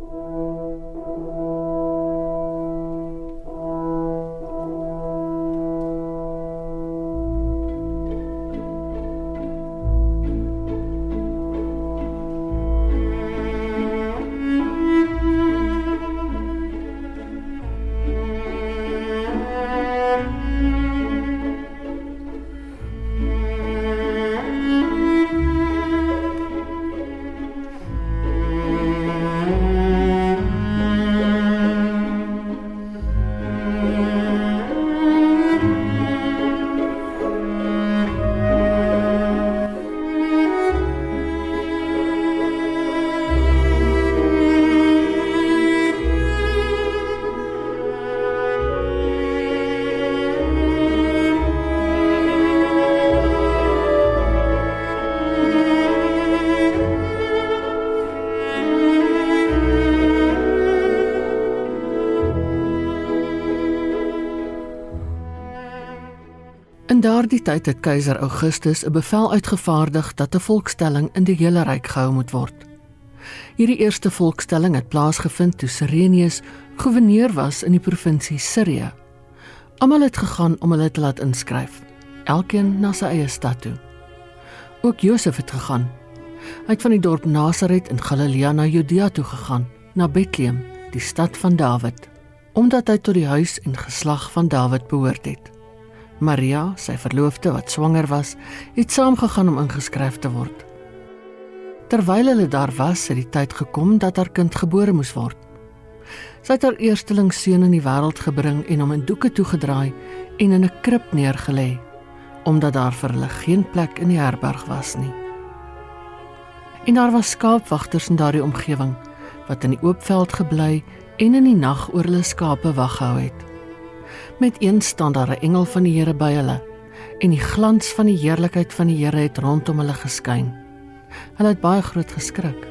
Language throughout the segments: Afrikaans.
In daardie tyd het keiser Augustus 'n bevel uitgevaardig dat 'n volkstelling in die hele ryk gehou moet word. Hierdie eerste volkstelling het plaasgevind toe Sirenius goewerneur was in die provinsie Sirië. Almal het gegaan om hulle te laat inskryf, elkeen na sy eie stad toe. Ook Josef het gegaan. Hy het van die dorp Nasaret in Galilea na Judea toe gegaan, na Bethlehem, die stad van Dawid, omdat hy tot die huis en geslag van Dawid behoort het. Maria, sy verloofde wat swanger was, het saamgegaan om ingeskryf te word. Terwyl hulle daar was, het die tyd gekom dat haar kind gebore moes word. Sy het haar eersteling seun in die wêreld gebring en hom in doeke toegedraai en in 'n krib neergelê, omdat daar vir hulle geen plek in die herberg was nie. En daar was skaapwagters in daardie omgewing wat in die oop veld gebly en in die nag oor hulle skape wag gehou het. Met een staan daar 'n engel van die Here by hulle en die glans van die heerlikheid van die Here het rondom hulle geskyn. Hulle het baie groot geskrik.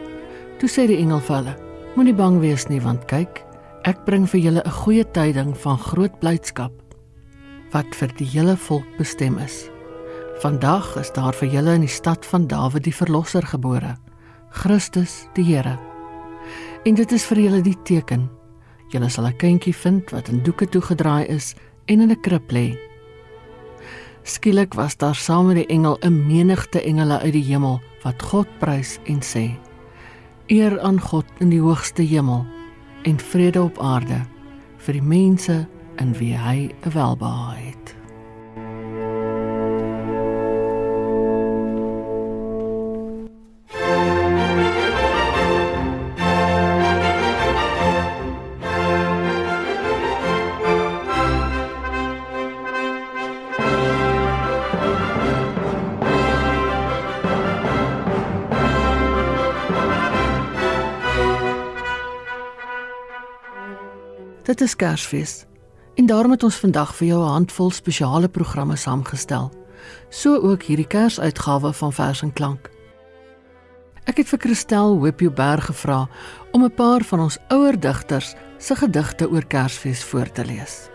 Toe sê die engel vir hulle: Moenie bang wees nie, want kyk, ek bring vir julle 'n goeie tyding van groot blydskap wat vir die hele volk bestem is. Vandag is daar vir julle in die stad van Dawid die verlosser gebore, Christus die Here. En dit is vir julle die teken Julle sal 'n kindjie vind wat in doeke toegedraai is en in 'n krib lê. Skielik was daar saam met die engel 'n menigte engele uit die hemel wat God prys en sê: Eer aan God in die hoogste hemel en vrede op aarde vir die mense in wie hy 'n welbehae het. Dit is Kersfees. En daarom het ons vandag vir jou 'n handvol spesiale programme saamgestel. So ook hierdie Kersuitgawe van Vers en Klank. Ek het vir Christel Webjuberg gevra om 'n paar van ons ouer digters se gedigte oor Kersfees voor te lees.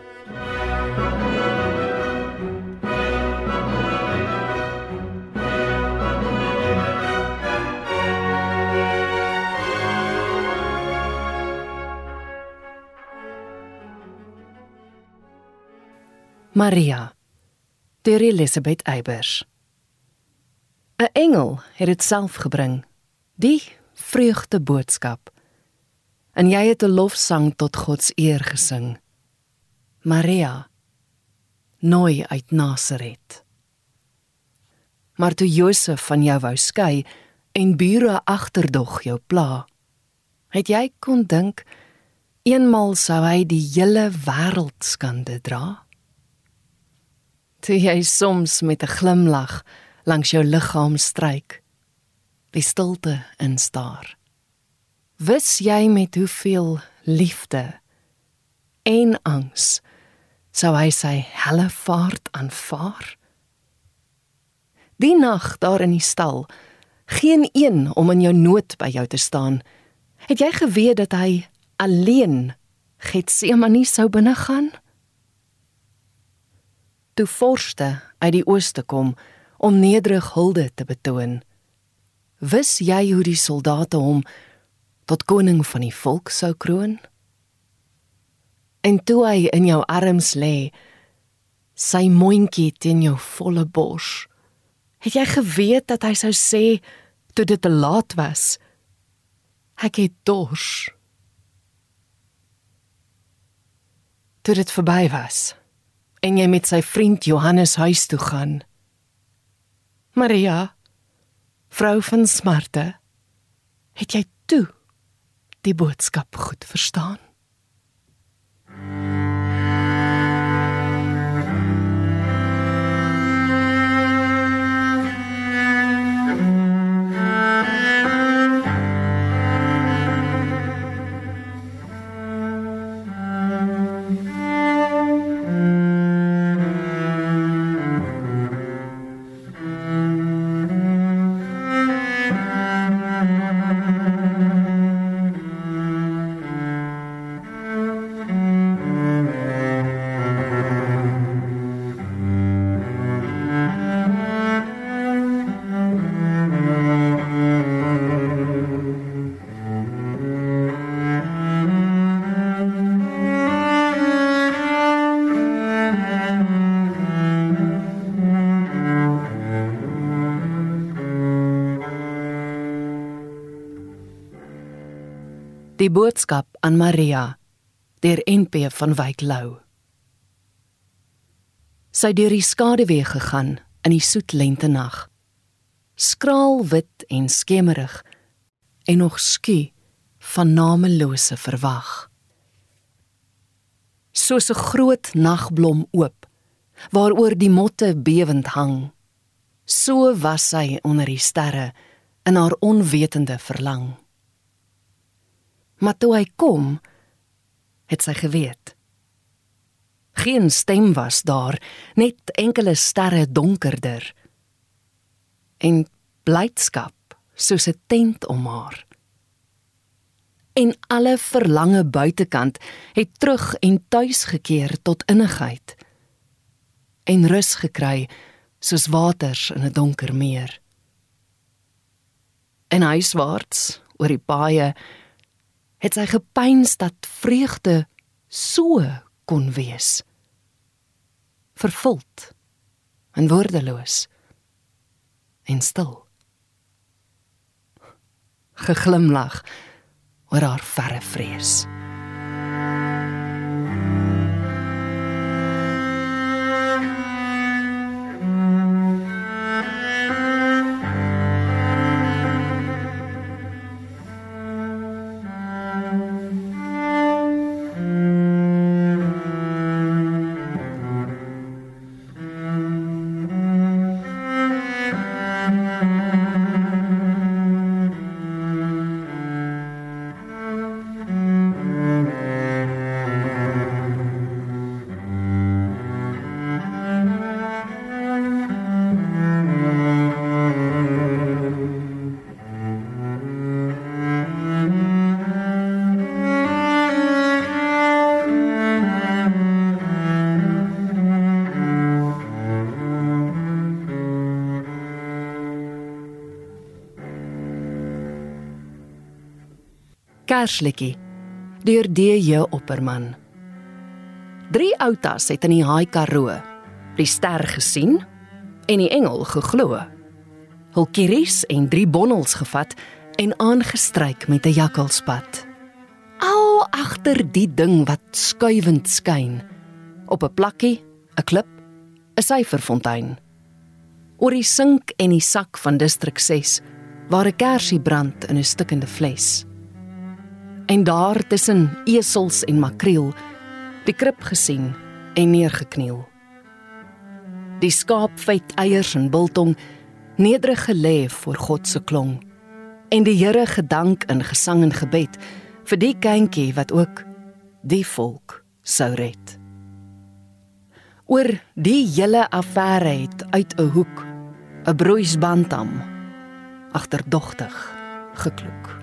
Maria deur Elisabeth Eybers. 'n engel het dit self gebring die vreugde boodskap en jy het 'n lofsang tot God se eer gesing. Maria nooi uit Nasaret. Maar toe Josef van jou wou skei en bure agterdog jou pla het jy kon dink eenmal sou hy die hele wêreld skande dra toe jy soms met 'n glimlag langs jou liggaam stryk die stilte instaar. Wis jy met hoeveel liefde en angs sou hy sy helle vaart aanvaar? Die nag daar in die stal geen een om in jou nood by jou te staan. Het jy geweet dat hy alleen Getsemane sou binne gaan toe vorste uit die ooste kom om nederig hulde te betoon. Wis jy hoe die soldate hom tot koning van die volk sou kroon? En toe hy in jou arms lê, sy mondjie teen jou volle bors, het jy geweet dat hy sou sê toe dit te laat was, ek het dors. Toe dit verby was en jy met sy vriend Johannes huis toe gaan. Maria, vrou van smarte, het jy toe die boodskap goed verstaan? Die boodskap aan Maria deur NP van Wyk Lou. Sy deur die skaduwee gegaan in die soet lente nag. Skraal wit en skemerig en nog skie van namelose verwag. Soos 'n groot nagblom oop waaroor die motte bewend hang. So was sy onder die sterre in haar onwetende verlang. Maar toe hy kom, het sy geweet. Geen stem was daar, net enkele sterre donkerder. En blydskap soos 'n tent om haar. En alle verlange buitekant het terug en tuis gekeer tot innigheid. En rus gekry soos waters in 'n donker meer. En huiswaarts oor die paaie het sy gepyns dat vreugde so kon wees. Vervuld en woordeloos en stil. Geglimlag oor haar verre vrees. Kersliedjie deur DJ Opperman. Drie outas het in die Haai Karoo die ster gesien en die engel geglo. Hul kiries en drie bonnels gevat en aangestryk met 'n jakkalspad. Al agter die ding wat skuivend skyn op 'n plakkie, 'n klip, 'n syferfontein. Oor die sink en die sak van distrik 6 waar 'n kersie brand in 'n stikkende fles en daar tussen esels en makreel die krib gesien en neergekniel. Die skaap vyt eiers en biltong nederig gelê voor God se klong en die Here gedank in gesang en gebed vir die kindjie wat ook die volk sou red. Oor die hele affære het uit 'n hoek 'n broeisbantam agterdogtig gekloek.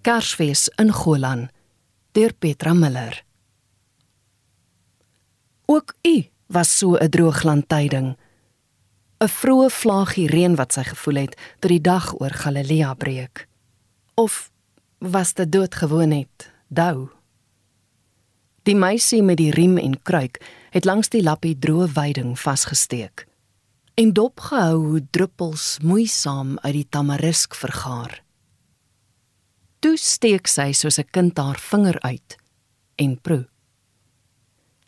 Kersfees in Golan deur Petra Miller. Ook u was so 'n droogland tyding. 'n Vroeë vlaaggie reën wat sy gevoel het toe die dag oor Galilea breek. Of was dit doodgewoon net dou? Die meisie met die riem en kruik het langs die lappie droë weiding vasgesteek en dopgehou hoe druppels moeisaam uit die tamarisk vergaar. Toe steek sy soos 'n kind haar vinger uit en proe.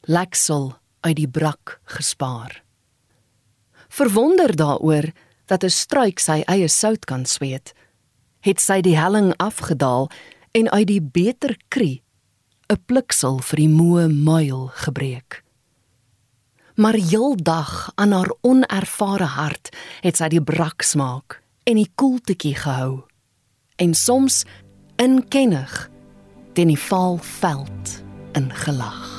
Leksel uit die brak gespaar. Verwonder daaroor dat 'n struik sy eie sout kan sweet, het sy die helling afgedaal en uit die beter krie 'n pliksel vir die moe muil gebreek. Maar heeldag aan haar onervare hart het sy die brak smaak en die koeltetjie gehou. En soms inkennig teen die val veld ingelag.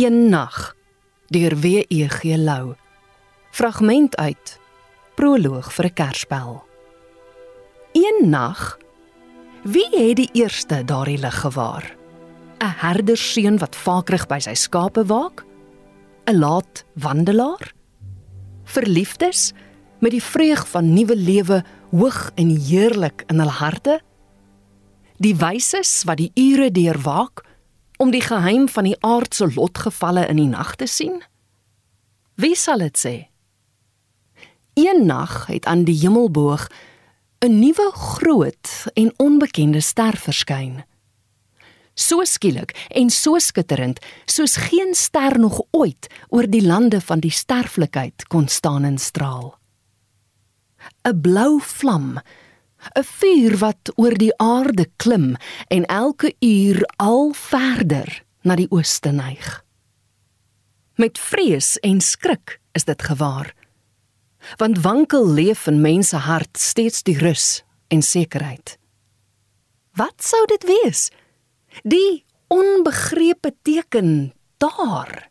Een nag deur W.E.G. Lou. Fragment uit Proloog vir 'n Kersspel. Een nag wie het die eerste daardie lig gewaar? 'n Herderseun wat vaakrig by sy skape waak? 'n Laat wandelaar? Verliefdes met die vreug van nuwe lewe hoog en heerlik in hul harte? Die wyses wat die ure deurwaak? Om die geheim van die aardse lotgevalle in die nag te sien? Wie sal dit sê? Een nag het aan die hemelboog 'n nuwe groot en onbekende ster verskyn. So skielik en so skitterend soos geen ster nog ooit oor die lande van die sterflikheid kon staan en straal. 'n Blou vlam, 'n vuur wat oor die aarde klim en elke uur al verder na die ooste neig. Met vrees en skrik is dit gewaar. Want wankel leef in mense hart steeds die rus en sekerheid. Wat sou dit wees? Die onbegrepe teken daar.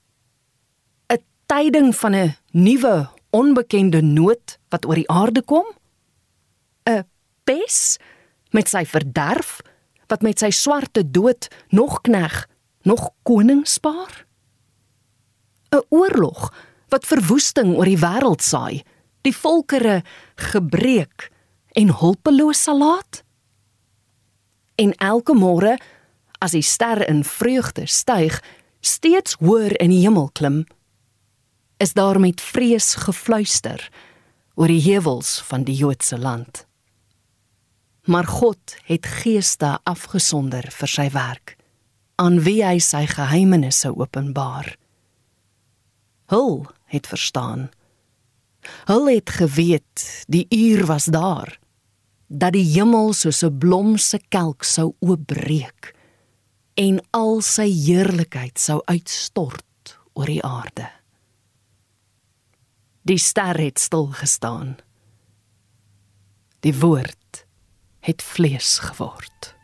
'n Tyding van 'n nuwe onbekende nood wat oor die aarde kom? 'n Pes met sy verderf wat met sy swarte dood nog kneg, nog koning spaar? 'n Oorlog wat verwoesting oor die wêreld saai, die volkere gebreek en hulpeloos sal laat? En elke môre as die ster in vreugde styg, steeds hoër in die hemel klim, is daar met vrees gefluister oor die heuwels van die Joodse land. Maar God het geeste afgesonder vir sy werk, aan wie hy sy geheimenisse openbaar. Hul het verstaan. Hul het geweet die uur was daar dat die hemel soos 'n blom se kelk sou oopbreek en al sy heerlikheid sou uitstort oor die aarde. Die ster het stil gestaan. Die woord het vlees geword.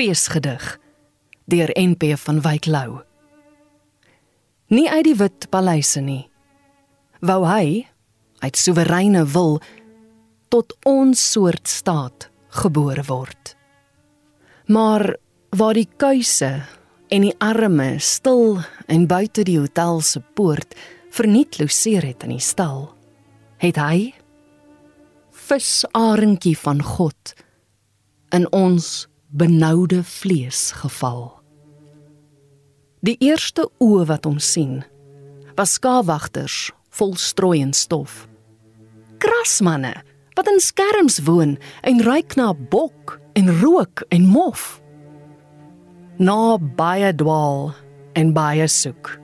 Feesgedig deur NP van Wyk Lou. Nie uit die wit paleise nie. Wou hy uit soewereine wil tot ons soort staat gebore word. Maar waar die kuise en die arme stil en buite die hotel se poort verniet loseer het in die stal, het hy visarentjie van God in ons benoude vlees geval. Die eerste oë wat ons sien, was skaapwagters vol strooi en stof. Krasmanne wat in skerms woon en ruik na bok en rook en mof. Na baie dwaal en baie soek.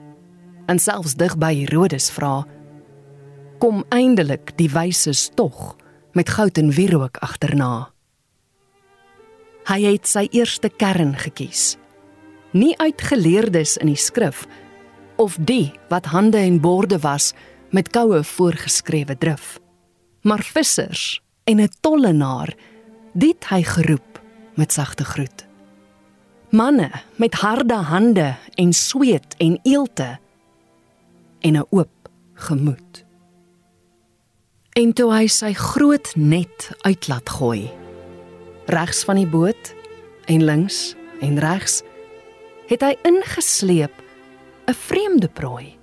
En selfs dig by Herodes vra kom eindelik die wyses tog met goud en wierook agterna. Hy het sy eerste kern gekies. Nie uitgeleerdes in die skrif of die wat hande en borde was met koue voorgeskrewe drif, maar vissers en 'n tollenaar, dit hy geroep met sagte groet. Manne met harde hande en sweet en eelte en 'n oop gemoed. En toe hy sy groot net uitlaat gooi, regs van die boot en links en regs het hy ingesleep 'n vreemde prooi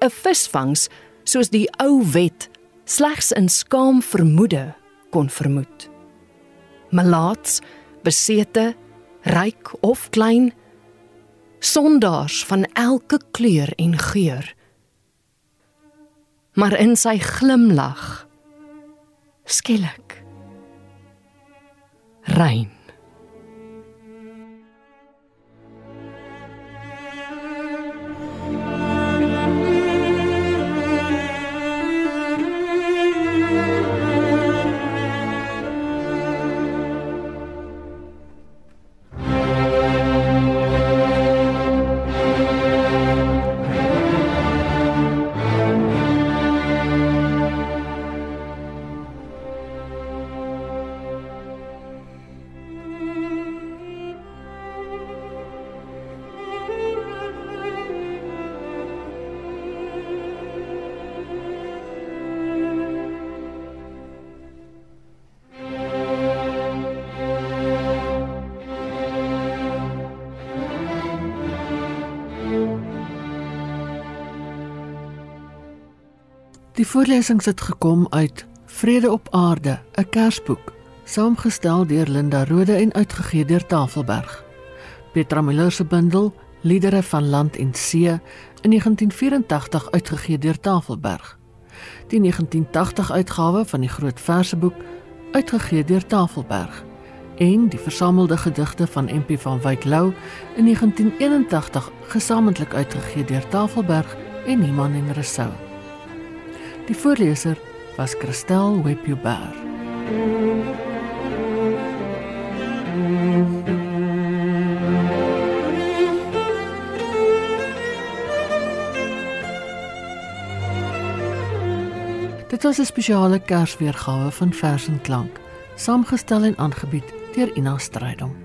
'n visvangs soos die ou wet slegs in skaam vermoede kon vermoed. Malaats besete ryk of klein sondaars van elke kleur en geur. Maar in sy glimlag skielik rein. Voorlesings het gekom uit Vrede op Aarde, 'n Kersboek, saamgestel deur Linda Rode en uitgegee deur Tafelberg. Petra Miller se bundel Liedere van Land en See in 1984 uitgegee deur Tafelberg. Die 1980 uitgawe van die Groot Verseboek uitgegee deur Tafelberg en die versamelde gedigte van MP van Wyk Lou in 1981 gesamentlik uitgegee deur Tafelberg en Iman en Rousseau. Die voorleser was Christel Webber. Dit was 'n spesiale Kersweergawe van Vers en Klank, saamgestel en aangebied deur Ina Strydom.